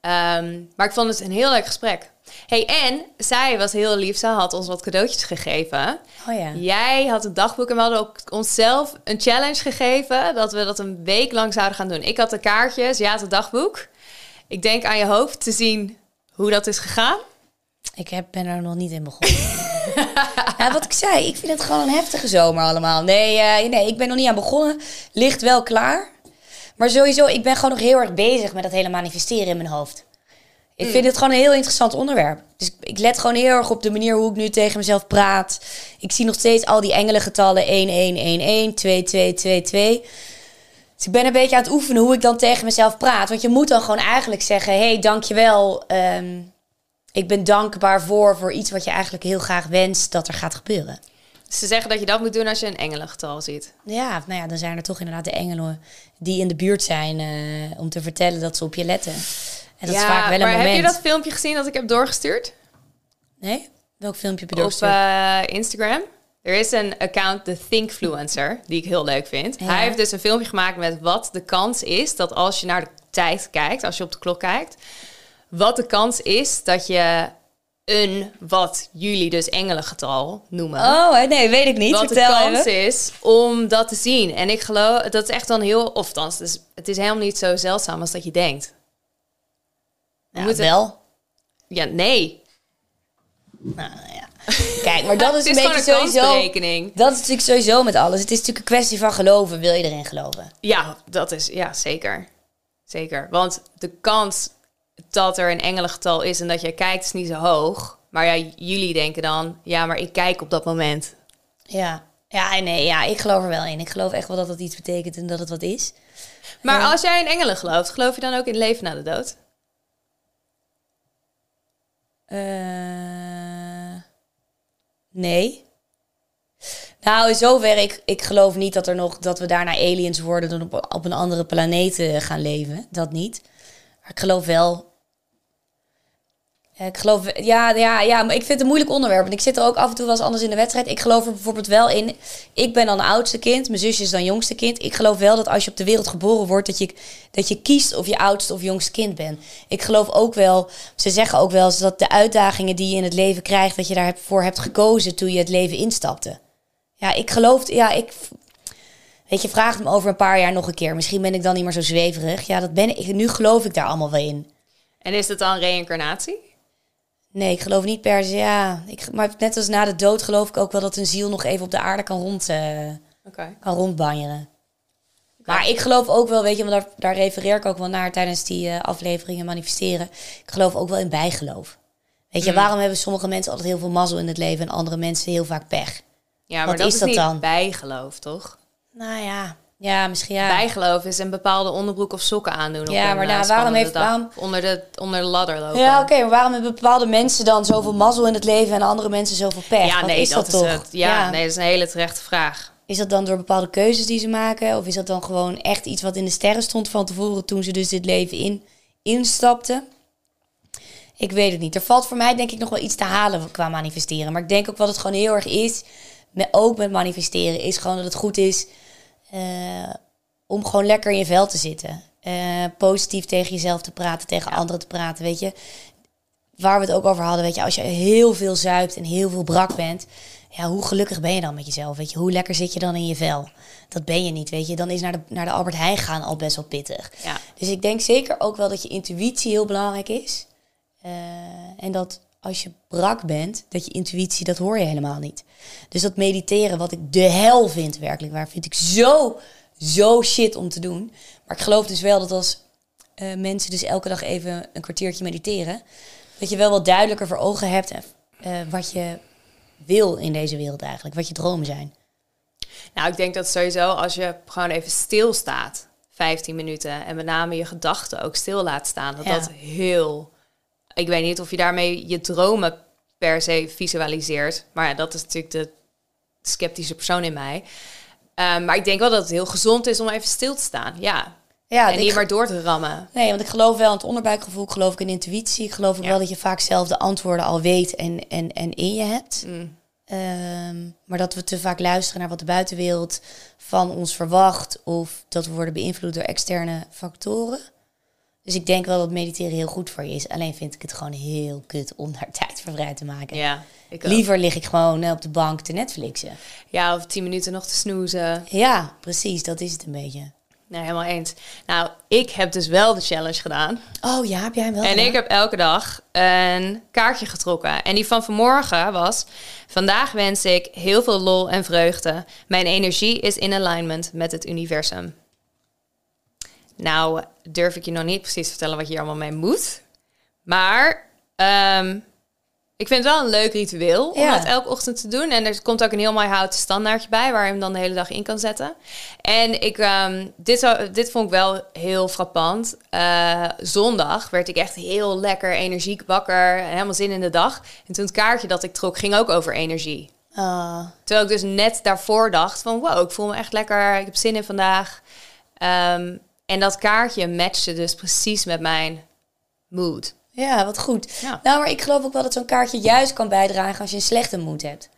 Ehm, maar ik vond het een heel leuk gesprek. hey, en zij was heel lief. Ze had ons wat cadeautjes gegeven. oh ja. Jij had een dagboek en we hadden ook onszelf een challenge gegeven. Dat we dat een week lang zouden gaan doen. Ik had de kaartjes, ja, het dagboek. Ik denk aan je hoofd te zien hoe dat is gegaan. Ik heb, ben er nog niet in begonnen. ja, wat ik zei, ik vind het gewoon een heftige zomer allemaal. Nee, eh, nee, ik ben nog niet aan begonnen. Ligt wel klaar. Maar sowieso, ik ben gewoon nog heel erg bezig met dat hele manifesteren in mijn hoofd. Ik vind het gewoon een heel interessant onderwerp. Dus ik, ik let gewoon heel erg op de manier hoe ik nu tegen mezelf praat. Ik zie nog steeds al die engelengetallen 1, 1, 1, 1, 2, 2, 2, 2. Dus ik ben een beetje aan het oefenen hoe ik dan tegen mezelf praat. Want je moet dan gewoon eigenlijk zeggen: hé, hey, dankjewel. Um, ik ben dankbaar voor, voor iets wat je eigenlijk heel graag wenst dat er gaat gebeuren. Ze zeggen dat je dat moet doen als je een engelengetal ziet. Ja, nou ja, dan zijn er toch inderdaad de engelen die in de buurt zijn uh, om te vertellen dat ze op je letten. En dat ja, is vaak wel een maar moment. heb je dat filmpje gezien dat ik heb doorgestuurd? Nee? Welk filmpje heb je Op uh, Instagram. Er is een account, de Thinkfluencer, die ik heel leuk vind. Hij heeft dus een filmpje gemaakt met wat de kans is dat als je naar de tijd kijkt, als je op de klok kijkt, wat de kans is dat je een, wat jullie dus engelengetal noemen. Oh, nee, weet ik niet. Wat de kans is om dat te zien. En ik geloof, dat is echt dan heel, of dus het is helemaal niet zo zeldzaam als dat je denkt. Ja, moeten, wel. Ja, nee. Nou ja. Kijk, maar dat is, een beetje sowieso. Dat is natuurlijk sowieso met alles. Het is natuurlijk een kwestie van geloven. Wil je erin geloven? Ja, dat is ja zeker. Zeker. Want de kans dat er een engelengetal is en dat jij kijkt is niet zo hoog. Maar ja, jullie denken dan, ja, maar ik kijk op dat moment. Ja, ja, nee, ja, ik geloof er wel in. Ik geloof echt wel dat het iets betekent en dat het wat is. Maar als jij in engelen gelooft, geloof je dan ook in het leven na de dood? Uh, nee. Nou, in zover, ik, ik geloof niet dat, er nog, dat we daarna aliens worden... dan op, op een andere planeet eh, gaan leven. Dat niet. Ik geloof wel ik geloof, ja, ja, ja, maar ik vind het een moeilijk onderwerp. Want ik zit er ook af en toe wel eens anders in de wedstrijd. Ik geloof er bijvoorbeeld wel in. Ik ben dan oudste kind, mijn zusje is dan jongste kind. Ik geloof wel dat als je op de wereld geboren wordt, dat je, dat je kiest of je oudste of jongste kind bent. Ik geloof ook wel, ze zeggen ook wel dat de uitdagingen die je in het leven krijgt, dat je daarvoor hebt gekozen toen je het leven instapte. Ja, ik geloof, ja, ik. Weet je, vraag me over een paar jaar nog een keer. Misschien ben ik dan niet meer zo zweverig. Ja, dat ben ik. Nu geloof ik daar allemaal wel in. En is het dan reïncarnatie? Nee, ik geloof niet per se. Ja, ik, maar net als na de dood geloof ik ook wel dat een ziel nog even op de aarde kan, rond, uh, kan rondbanjeren. Maar ik geloof ook wel, weet je, want daar, daar refereer ik ook wel naar tijdens die uh, afleveringen manifesteren. Ik geloof ook wel in bijgeloof. Weet je, mm. waarom hebben sommige mensen altijd heel veel mazzel in het leven en andere mensen heel vaak pech? Ja, maar Wat dat is, is dat niet dan? bijgeloof, toch? Nou ja, ja, misschien ja. Bijgeloof is een bepaalde onderbroek of sokken aandoen. Ja, maar nou, waarom heeft waarom onder de onder de ladder lopen? Ja, oké, maar waarom hebben bepaalde mensen dan zoveel mazzel in het leven en andere mensen zoveel pech? Ja, nee, is dat, dat, is toch? Het. Ja, nee, dat is een hele terechte vraag. Is dat dan door bepaalde keuzes die ze maken, of is dat dan gewoon echt iets wat in de sterren stond van tevoren toen ze dus dit leven in instapten? Ik weet het niet. Er valt voor mij denk ik nog wel iets te halen qua manifesteren, maar ik denk ook wat het gewoon heel erg is, met, ook met manifesteren, is gewoon dat het goed is uh, om gewoon lekker in je vel te zitten. Uh, positief tegen jezelf te praten, tegen anderen te praten, weet je. Waar we het ook over hadden, weet je, als je heel veel zuipt en heel veel brak bent, ja, hoe gelukkig ben je dan met jezelf, weet je? Hoe lekker zit je dan in je vel? Dat ben je niet, weet je. Dan is naar de, naar de Albert Heijn gaan al best wel pittig. Ja. Dus ik denk zeker ook wel dat je intuïtie heel belangrijk is. Uh, en dat als je brak bent, dat je intuïtie, dat hoor je helemaal niet. Dus dat mediteren, wat ik de hel vind werkelijk waar, vind ik zo, zo shit om te doen. Maar ik geloof dus wel dat als uh, mensen dus elke dag even een kwartiertje mediteren, dat je wel wat duidelijker voor ogen hebt uh, wat je wil in deze wereld eigenlijk, wat je dromen zijn. Nou, ik denk dat sowieso als je gewoon even stilstaat, 15 minuten, en met name je gedachten ook stil laat staan, dat dat heel ik weet niet of je daarmee je dromen per se visualiseert. Maar ja, dat is natuurlijk de sceptische persoon in mij. Um, maar ik denk wel dat het heel gezond is om even stil te staan. Ja. ja en niet maar door te rammen. Nee, want ik geloof wel in het onderbuikgevoel. Ik geloof ik in intuïtie. Ik geloof ook wel dat je vaak zelf de antwoorden al weet en, en, en in je hebt. Mm. Um, maar dat we te vaak luisteren naar wat de buitenwereld van ons verwacht. Of dat we worden beïnvloed door externe factoren. Dus ik denk wel dat mediteren heel goed voor je is. Alleen vind ik het gewoon heel kut om daar tijd voor vrij te maken. Ja, ik Liever lig ik gewoon eh, op de bank te Netflixen. Ja, of tien minuten nog te snoezen. Ja, precies. Dat is het een beetje. Nee, helemaal eens. Nou, ik heb dus wel de challenge gedaan. Oh ja, heb jij hem wel En ik heb elke dag een kaartje getrokken. En die van vanmorgen was... Vandaag wens ik heel veel lol en vreugde. Mijn energie is in alignment met het universum. Nou, durf ik je nog niet precies vertellen wat je hier allemaal mee moet. Maar um, Ik vind het wel een leuk ritueel om Ja. dat elke ochtend te doen. En er komt ook een heel mooi houten standaardje bij... waar je hem dan de hele dag in kan zetten. En ik, ehm, dit, dit vond ik wel heel frappant. Eh, zondag werd ik echt heel lekker energiek wakker... en helemaal zin in de dag. En toen het kaartje dat ik trok ging ook over energie. Ah, Terwijl ik dus net daarvoor dacht van... wow, ik voel me echt lekker, ik heb zin in vandaag. Ehm, en dat kaartje matchte dus precies met mijn mood. ja, wat goed. Ja. Nou, maar ik geloof ook wel dat zo'n kaartje juist kan bijdragen als je een slechte moed hebt.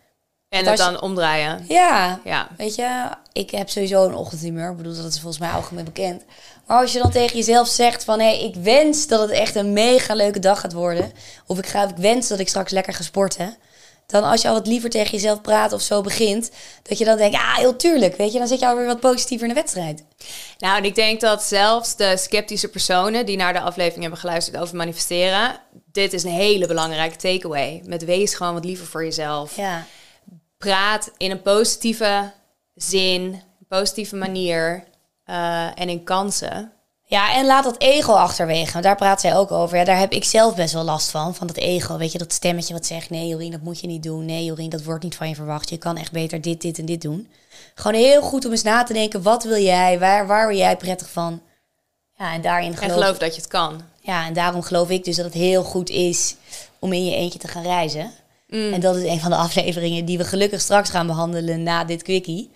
En het dan omdraaien. Ja, Ja. weet je, ik heb sowieso een ochtendhumeur. Ik bedoel, dat is volgens mij algemeen bekend. Maar als je dan tegen jezelf zegt van... hé, hey, ik wens dat het echt een mega leuke dag gaat worden... of ik, ga, ik wens dat ik straks lekker ga sporten... dan als je al wat liever tegen jezelf praat of zo begint... dat je dan denkt, ah, heel tuurlijk, weet je... dan zit je alweer wat positiever in de wedstrijd. Nou, en ik denk dat zelfs de sceptische personen die naar de aflevering hebben geluisterd over manifesteren, dit is een hele belangrijke takeaway. Met wees gewoon wat liever voor jezelf. Ja, Praat in een positieve zin, positieve manier eh, en in kansen. Ja, en laat dat ego achterwege. Want daar praat zij ook over. Ja, daar heb ik zelf best wel last van. Van dat ego. Weet je, dat stemmetje wat zegt... Nee, Jorien, dat moet je niet doen. Nee, Jorien, dat wordt niet van je verwacht. Je kan echt beter dit, dit en dit doen. Gewoon heel goed om eens na te denken. Wat wil jij? Waar, waar word jij prettig van? Ja, en daarin En geloof, dat je het kan. Ja, en daarom geloof ik dus dat het heel goed is... om in je eentje te gaan reizen. En dat is een van de afleveringen... die we gelukkig straks gaan behandelen na dit quickie.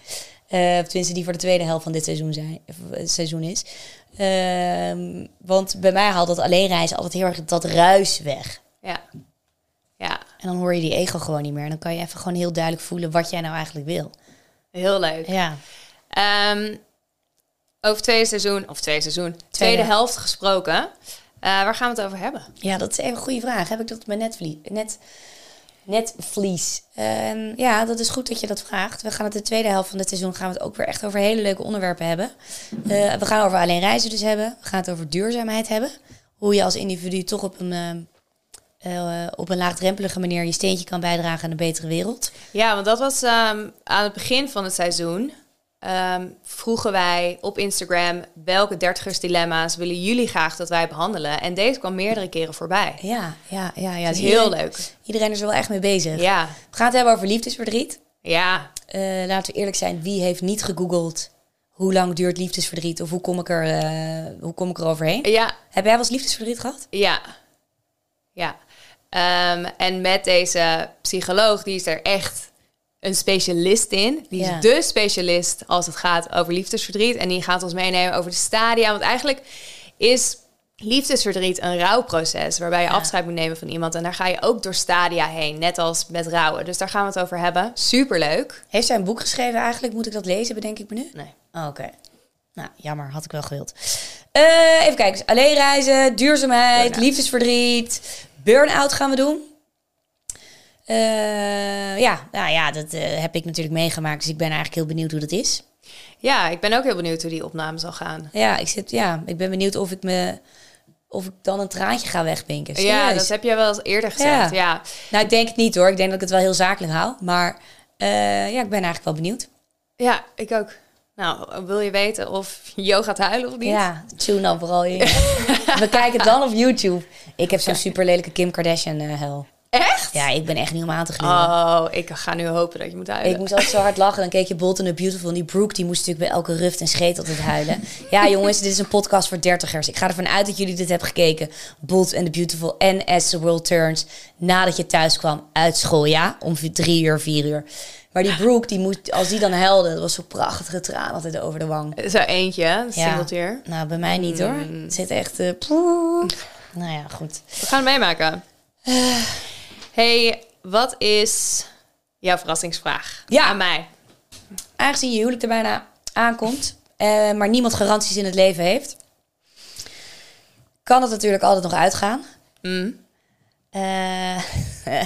Of tenminste, die voor de tweede helft van dit seizoen, zijn, seizoen is. Ehm, want bij mij haalt dat alleen reizen altijd heel erg dat ruis weg. Ja. Ja, En dan hoor je die ego gewoon niet meer. En dan kan je even gewoon heel duidelijk voelen wat jij nou eigenlijk wil. heel leuk. Ja. Ehm, over tweede seizoen, of tweede seizoen, tweede, helft gesproken. Eh, waar gaan we het over hebben? Ja, dat is even een goede vraag. Heb ik dat op mijn net, netvlies? Ehm, ja, dat is goed dat je dat vraagt. We gaan het de tweede helft van dit seizoen gaan we het ook weer echt over hele leuke onderwerpen hebben. Eh, we gaan over alleen reizen dus hebben. We gaan het over duurzaamheid hebben. Hoe je als individu toch op een, ehm, eh, op een laagdrempelige manier je steentje kan bijdragen aan een betere wereld. Ja, want dat was ehm, aan het begin van het seizoen. Ehm, vroegen wij op Instagram welke dertigersdilemma's willen jullie graag dat wij behandelen. En deze kwam meerdere keren voorbij. Ja, ja, ja. ja. Het is Dus heel iedereen- leuk. Iedereen is er wel echt mee bezig. Ja, het hebben over liefdesverdriet. ja. Eh, laten we eerlijk zijn, wie heeft niet gegoogeld hoe lang duurt liefdesverdriet of hoe kom ik er, eh, hoe kom ik er overheen? Ja, Heb jij wel eens liefdesverdriet gehad? ja. Ja. Ehm, en met deze psycholoog, die is er echt een specialist in. Die Ja. is de specialist als het gaat over liefdesverdriet. En die gaat ons meenemen over de stadia. Want eigenlijk is liefdesverdriet een rouwproces... waarbij je afscheid moet nemen van iemand. En daar ga je ook door stadia heen, net als met rouwen. Dus daar gaan we het over hebben. Superleuk. Heeft zij een boek geschreven eigenlijk? Moet ik dat lezen, bedenk ik me nu? Nee. Oh, Oké. Nou, jammer. Had ik wel gewild. Eh, even kijken. Dus alleen reizen, duurzaamheid, liefdesverdriet, burn-out gaan we doen. Eh, ja, nou ja, dat eh, heb ik natuurlijk meegemaakt. Dus ik ben eigenlijk heel benieuwd hoe dat is. Ja, ik ben ook heel benieuwd hoe die opname zal gaan. Ja, ik, zit, ja, ik ben benieuwd of ik me... Of ik dan een traantje ga wegpinken. Ja, dat heb jij wel eens eerder gezegd. Ja. Ja. Nou, ik denk het niet hoor. Ik denk dat ik het wel heel zakelijk hou. Maar eh, ja, ik ben eigenlijk wel benieuwd. ja, ik ook. Nou, wil je weten of Jo gaat huilen of niet? Ja, tune dan vooral in. We kijken het dan op YouTube. Ik heb zo'n super lelijke Kim Kardashian eh hel. Echt? Ja, ik ben echt niet om aan te gluren. Oh, ik ga nu hopen dat je moet huilen. Ik moest altijd zo hard lachen. Dan keek je Bold and the Beautiful. En die Brooke, die moest natuurlijk bij elke ruft en scheet altijd huilen. Ja, jongens, dit is een podcast voor dertigers. Ik ga ervan uit dat jullie dit hebben gekeken. Bold and the Beautiful en As the World Turns. Nadat je thuis kwam uit school, ja? Om drie uur, vier uur. Maar die Brooke, die moest, als die dan huilde, dat was zo prachtige traan altijd over de wang. Zo eentje, een Ja. singeltje. Nou, bij mij niet hoor. Het zit echt... eh, nou ja, goed. We gaan het meemaken. Hey, wat is jouw verrassingsvraag Ja. aan mij? Aangezien je huwelijk er bijna aankomt, eh, maar niemand garanties in het leven heeft, kan het natuurlijk altijd nog uitgaan. Mm. Eh,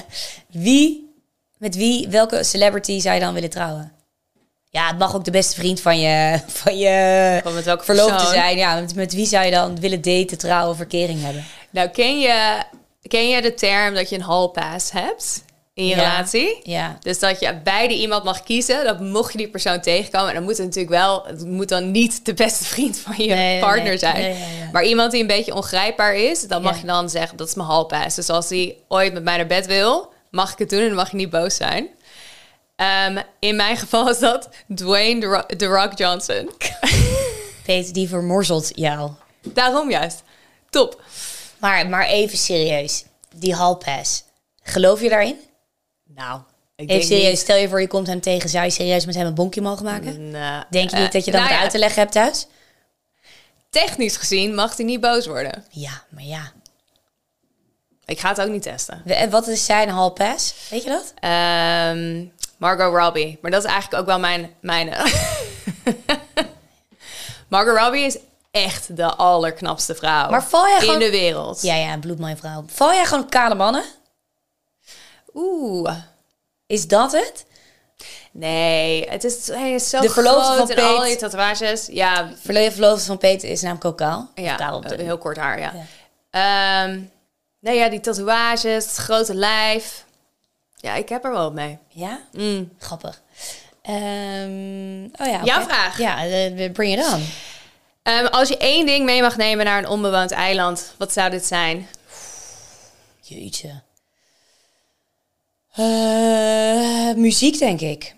wie, met wie, welke celebrity zou je dan willen trouwen? Ja, het mag ook de beste vriend van je, van je met welke verloofde zijn. Ja, met, met wie zou je dan willen daten, trouwen, verkering hebben? Nou, ken je, ken je de term dat je een hall pass hebt? in je Ja. relatie. Ja. Dus dat je beide iemand mag kiezen, dat mocht je die persoon tegenkomen. En dan moet het natuurlijk wel, het moet dan niet de beste vriend van je Nee, partner nee. zijn. Nee, ja, ja. Maar iemand die een beetje ongrijpbaar is, dan mag je dan zeggen, dat is mijn hallpass. Dus als hij ooit met mij naar bed wil, mag ik het doen en dan mag je niet boos zijn. Ehm, in mijn geval is dat Dwayne The Ro- The Rock Johnson. Peter, die vermorzelt jou. Daarom juist. Top. Maar, maar even serieus. Die hallpass. Geloof je daarin? Nou, ik Even denk serieus, niet- stel je voor je komt hem tegen. Zou je serieus met hem een bonkje mogen maken? Nou, Denk je eh, niet dat je dan nou wat ja, uit te leggen hebt thuis? Technisch gezien mag hij niet boos worden. Ja, maar ja. Ik ga het ook niet testen. En wat is zijn hallpass? Weet je dat? Ehm, Margot Robbie. Maar dat is eigenlijk ook wel mijn... mijn Margot Robbie is echt de allerknapste vrouw Maar val jij in gewoon- de wereld. Ja, ja, bloedmooie vrouw. Val jij gewoon op kale mannen? Oeh. Is dat het? Nee, het is, hij is zo De verloofde van en al Peet. die tatoeages. Ja, Verleden verloofde van Peter is namelijk ook kaal. Ja kaal op de- eh, heel kort haar, ja. Ja. Nee, ja, die tatoeages, het grote lijf. Ja, ik heb er wel mee. Ja? Mm. Grappig. Ehm, oh ja, Jouw vraag. Ja, eh, bring it on. Ehm, als je één ding mee mag nemen naar een onbewoond eiland, wat zou dit zijn? Jeetje. Eh, muziek, denk ik.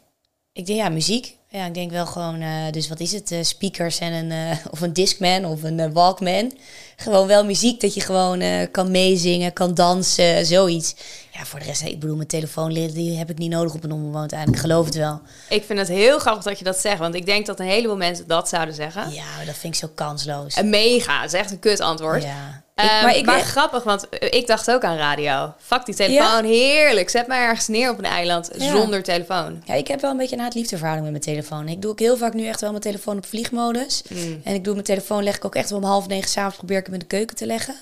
Ik denk, ja, muziek. Ja, ik denk wel gewoon, eh, dus wat is het? eh, speakers en een, of een Discman of een Walkman. Gewoon wel muziek dat je gewoon eh, kan meezingen, kan dansen, zoiets. Ja, voor de rest, ik bedoel, mijn telefoon die heb ik niet nodig op een onbewoond eiland. Ik geloof het wel. Ik vind het heel grappig dat je dat zegt, want ik denk dat een heleboel mensen dat zouden zeggen. Ja, dat vind ik zo kansloos. Een mega, dat is echt een kut antwoord. Ja. Ehm, maar ik maar weet- grappig, want eh, ik dacht ook aan radio. Fuck die telefoon, heerlijk. Zet mij ergens neer op een eiland Ja. zonder telefoon. Ja, ik heb wel een beetje een haat-liefdeverhouding met mijn telefoon. Ik doe ook heel vaak nu echt wel mijn telefoon op vliegmodus. Mm. En ik doe mijn telefoon, leg ik ook echt wel om half negen s'avonds, probeer ik hem in de keuken te leggen.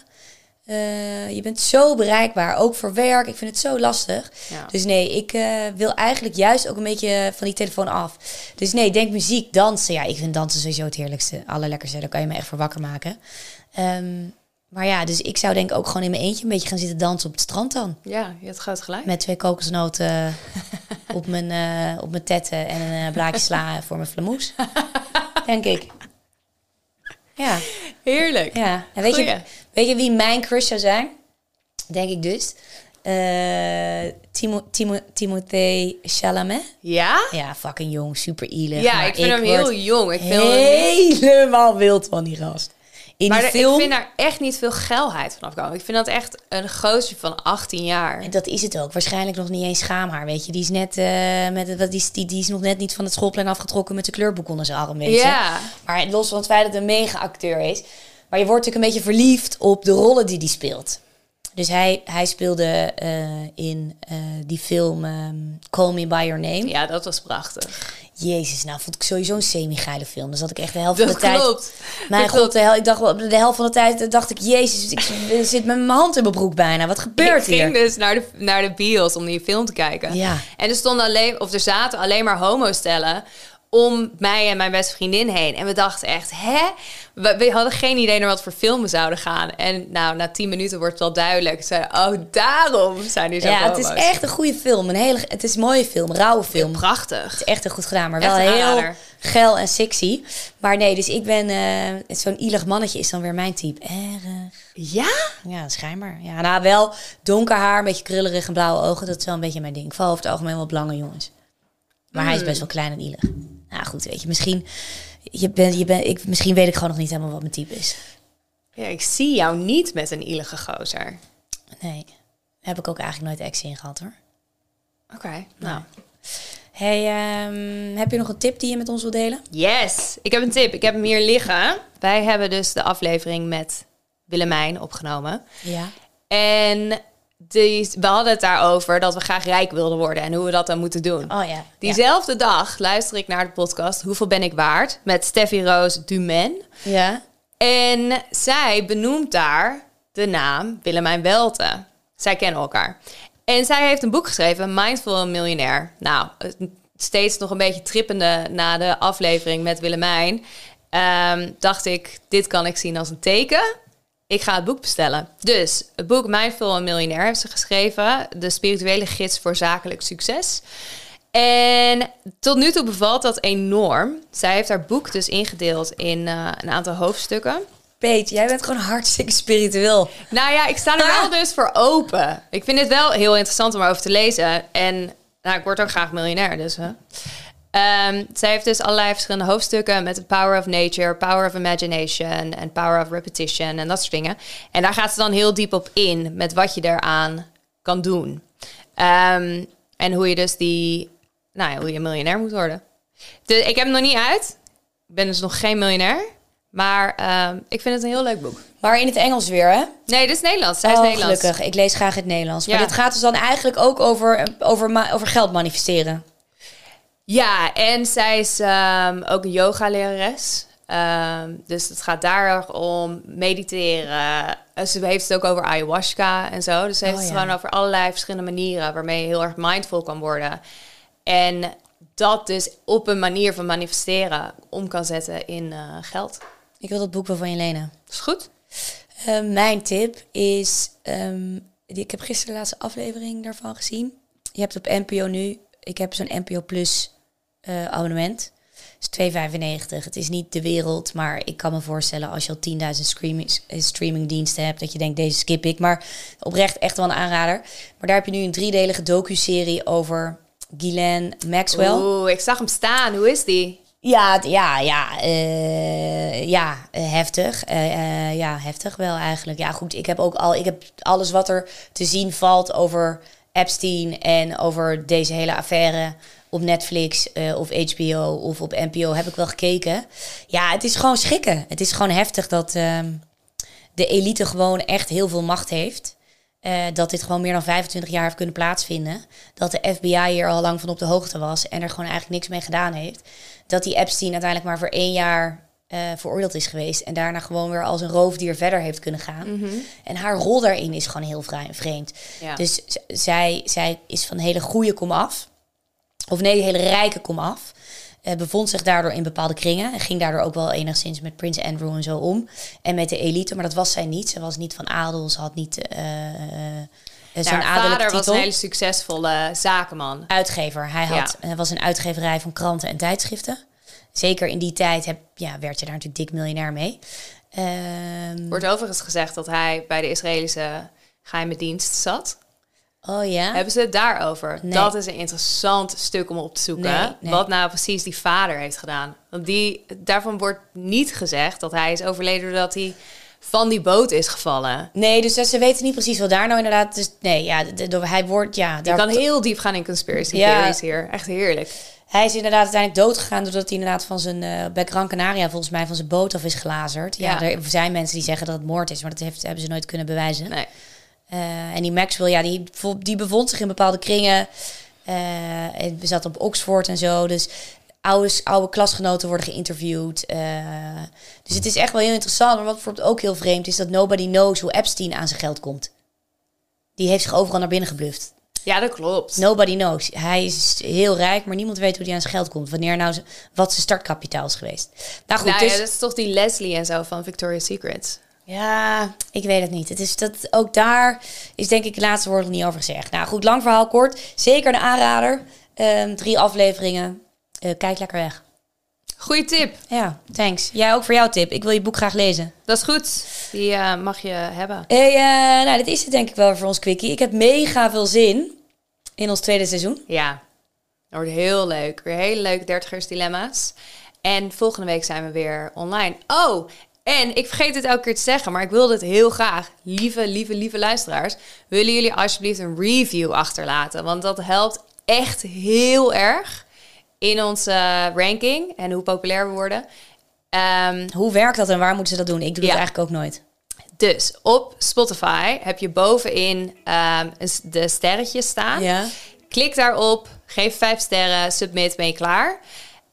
Eh, je bent zo bereikbaar, ook voor werk. Ik vind het zo lastig. Ja. Dus nee, ik eh, wil eigenlijk juist ook een beetje van die telefoon af. Dus nee, denk muziek, dansen. Ja, ik vind dansen sowieso het heerlijkste, allerlekkerste. Daar kan je me echt voor wakker maken. Ehm, maar ja, dus ik zou denk ik ook gewoon in mijn eentje een beetje gaan zitten dansen op het strand dan. Ja, je hebt groot gelijk. Met twee kokosnoten op, mijn, eh, op mijn tetten en een eh, blaadje sla voor mijn flamoes. Denk ik. Ja, Heerlijk. ja. En weet, je, weet je wie mijn crush zou zijn? Denk ik dus. Eh Timo, Timo, Timothée Chalamet. Ja? Ja, fucking jong, super ielig. Ja, ik vind hem heel jong. Ik vind helemaal wild van die gast. Maar die ik vind daar echt niet veel geilheid vanaf komen. Ik vind dat echt een gozer van 18 jaar. En dat is het ook. Waarschijnlijk nog niet eens schaamhaar, weet je. Die is net eh, met wat die, die, die is nog net niet van het schoolplein afgetrokken met de kleurboek onder zijn arm, weet je. Ja. Maar los van het feit dat een mega acteur is, maar je wordt natuurlijk een beetje verliefd op de rollen die hij speelt. Dus hij, hij speelde eh, in eh, die film ehm, Call Me By Your Name. Ja, dat was prachtig. Jezus, nou vond ik sowieso een semi-geile film. Dus dat ik echt de helft Dat van de tijd... klopt. Mijn Dat god, klopt. de, hel, ik dacht wel, de helft van de tijd dacht ik, jezus, ik zit met mijn hand in mijn broek bijna. Wat gebeurt ik hier? ging dus naar de, naar de bios om die film te kijken. Ja. En er stonden alleen, of er zaten alleen maar homo-stellen om mij en mijn beste vriendin heen. En we dachten echt, hè? We, we hadden geen idee naar wat voor film we zouden gaan. En nou, na tien minuten wordt het wel duidelijk. Ze zeiden, oh, daarom zijn die zo Ja, het is echt een goede film. Een hele, het is een mooie film, een rauwe film. Het prachtig. is echt heel goed gedaan, maar Echt wel een heel aanrader. geil en sexy. Maar nee, dus ik ben... eh, zo'n ielig mannetje is dan weer mijn type. Erg. Ja? Ja, schijnbaar. Ja, nou wel donker haar, een beetje krullerig en blauwe ogen. Dat is wel een beetje mijn ding. Ik val over het algemeen wel op lange jongens. Maar hij is Hmm. best wel klein en ielig. Nou goed, weet je, misschien... Je bent, je bent, ik, misschien weet ik gewoon nog niet helemaal wat mijn type is. Ja, ik zie jou niet met een ielige gozer. Nee, daar heb ik ook eigenlijk nooit ex in gehad hoor. Oké, nou. Hey, ehm, heb je nog een tip die je met ons wilt delen? Yes, ik heb een tip. Ik heb hem hier liggen. Wij hebben dus de aflevering met Willemijn opgenomen. Ja. En die, we hadden het daarover dat we graag rijk wilden worden en hoe we dat dan moeten doen. Oh ja. Diezelfde dag luister ik naar de podcast Hoeveel ben ik waard? met Steffi Roos Dumen. Ja. En zij benoemt daar de naam Willemijn Welte. Zij kennen elkaar. En zij heeft een boek geschreven, Mindful Miljonair. Nou, steeds nog een beetje trippende na de aflevering met Willemijn. ehm, dacht ik, dit kan ik zien als een teken. Ik ga het boek bestellen. Dus het boek Mindful en Miljonair heeft ze geschreven. De spirituele gids voor zakelijk succes. En tot nu toe bevalt dat enorm. Zij heeft haar boek dus ingedeeld in uh, een aantal hoofdstukken. Peet, jij bent gewoon hartstikke spiritueel. Nou ja, ik sta er wel dus voor open. Ik vind het wel heel interessant om erover te lezen. En nou, ik word ook graag miljonair, dus... Hè. Um, zij heeft dus allerlei verschillende hoofdstukken met de power of nature, power of imagination en power of repetition en dat soort dingen. En daar gaat ze dan heel diep op in met wat je eraan kan doen. Um, en hoe je dus die, nou ja, hoe je miljonair moet worden. Dus ik heb hem nog niet uit. Ik ben dus nog geen miljonair. Maar um, ik vind het een heel leuk boek. Maar in het Engels weer, hè? Nee, dit is Nederlands. Zij is oh, Nederlands. gelukkig. Ik lees graag het Nederlands. Ja. Maar dit gaat dus dan eigenlijk ook over, over, over geld manifesteren. Ja, en zij is um, ook een yoga-lerares. Um, dus het gaat daar om mediteren. Ze heeft het ook over ayahuasca en zo. Dus ze heeft oh, het gewoon over allerlei verschillende manieren waarmee je heel erg mindful kan worden. En dat dus op een manier van manifesteren om kan zetten in uh, geld. Ik wil dat boek wel van je lenen. Is goed. Uh, mijn tip is, um, ik heb gisteren de laatste aflevering daarvan gezien. Je hebt op NPO nu, ik heb zo'n NPO Plus uh, abonnement. is 2,95. Het is niet de wereld, maar ik kan me voorstellen als je al 10.000 streaming, eh, streamingdiensten hebt, dat je denkt, deze skip ik. Maar oprecht echt wel een aanrader. Maar daar heb je nu een driedelige docu-serie over Ghislaine Maxwell. Oeh, ik zag hem staan. Hoe is die? Ja, ja, ja, uh, ja, heftig. Uh, ja, heftig wel eigenlijk. Ja, goed. Ik heb ook al, ik heb alles wat er te zien valt over Epstein en over deze hele affaire op Netflix uh, of HBO of op NPO heb ik wel gekeken. Ja, het is gewoon schrikken. Het is gewoon heftig dat uh, de elite gewoon echt heel veel macht heeft. Uh, dat dit gewoon meer dan 25 jaar heeft kunnen plaatsvinden. Dat de FBI hier al lang van op de hoogte was en er gewoon eigenlijk niks mee gedaan heeft. Dat die Epstein uiteindelijk maar voor één jaar uh, veroordeeld is geweest. En daarna gewoon weer als een roofdier verder heeft kunnen gaan. Mm -hmm. En haar rol daarin is gewoon heel vreemd. Ja. Dus zij, zij is van hele goede kom af of nee, de hele rijke kom af. Uh, bevond zich daardoor in bepaalde kringen. En ging daardoor ook wel enigszins met Prins Andrew en zo om. En met de elite, maar dat was zij niet. Ze was niet van adel, ze had niet... Uh, zijn vader titel. was een hele succesvolle zakenman. Uitgever. Hij had, ja. was een uitgeverij van kranten en tijdschriften. Zeker in die tijd heb, ja, werd je daar natuurlijk dik miljonair mee. Um, Wordt overigens gezegd dat hij bij de Israëlische geheime dienst zat. Oh ja? Hebben ze het daarover? Nee. Dat is een interessant stuk om op te zoeken. Nee, nee. Wat nou precies die vader heeft gedaan. Want die, daarvan wordt niet gezegd dat hij is overleden doordat hij van die boot is gevallen. Nee, dus ze weten niet precies wat daar nou inderdaad... Dus, nee, ja, de, de, hij wordt... Ja, daar kan heel diep gaan in conspiracy ja. theories hier. Echt heerlijk. Hij is inderdaad uiteindelijk doodgegaan doordat hij inderdaad van zijn uh, bij Gran Canaria volgens mij van zijn boot af is gelazerd. Ja, ja, er zijn mensen die zeggen dat het moord is, maar dat heeft, hebben ze nooit kunnen bewijzen. Nee. Uh, en die Maxwell, ja, die, die bevond zich in bepaalde kringen. Uh, we zaten op Oxford en zo. Dus oude, oude klasgenoten worden geïnterviewd. Uh, dus het is echt wel heel interessant. Maar wat bijvoorbeeld ook heel vreemd is, dat nobody knows hoe Epstein aan zijn geld komt. Die heeft zich overal naar binnen gebluft. Ja, dat klopt. Nobody knows. Hij is heel rijk, maar niemand weet hoe hij aan zijn geld komt. Wanneer nou, wat zijn startkapitaal is geweest. Nou goed, nou, dus... ja, dat is toch die Leslie en zo van Victoria's Secret. Ja, ik weet het niet. Het is dat, ook daar is denk ik het laatste woord nog niet over gezegd. Nou goed, lang verhaal kort. Zeker een aanrader. Um, drie afleveringen. Uh, kijk lekker weg. Goeie tip. Ja, thanks. Jij ook voor jouw tip. Ik wil je boek graag lezen. Dat is goed. Die uh, mag je hebben. Hey, uh, nou, dit is het denk ik wel voor ons quickie. Ik heb mega veel zin in ons tweede seizoen. Ja, dat wordt heel leuk. Weer hele leuke dertigers dilemma's. En volgende week zijn we weer online. Oh, en ik vergeet het elke keer te zeggen, maar ik wil dit heel graag. Lieve, lieve, lieve luisteraars, willen jullie alsjeblieft een review achterlaten? Want dat helpt echt heel erg in onze ranking en hoe populair we worden. Um, hoe werkt dat en waar moeten ze dat doen? Ik doe ja. het eigenlijk ook nooit. Dus op Spotify heb je bovenin um, de sterretjes staan. Ja. Klik daarop, geef vijf sterren, submit, ben je klaar.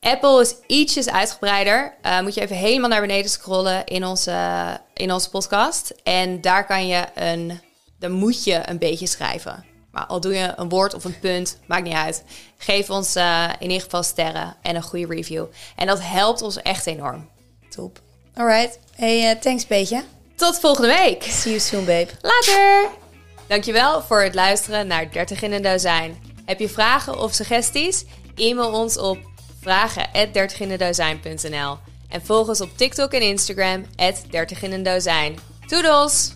Apple is ietsjes uitgebreider. Uh, moet je even helemaal naar beneden scrollen in onze, in onze podcast. En daar kan je een, dan moet je een beetje schrijven. Maar al doe je een woord of een punt, maakt niet uit. Geef ons uh, in ieder geval sterren en een goede review. En dat helpt ons echt enorm. Top. Alright. Hey, uh, thanks Peetje. Tot volgende week. See you soon, babe. Later. Dankjewel voor het luisteren naar 30 in een dozijn. Heb je vragen of suggesties? E-mail ons op vragen@dertiginendozijn.nl en volg ons op TikTok en Instagram 30 in een dozijn. Doedels!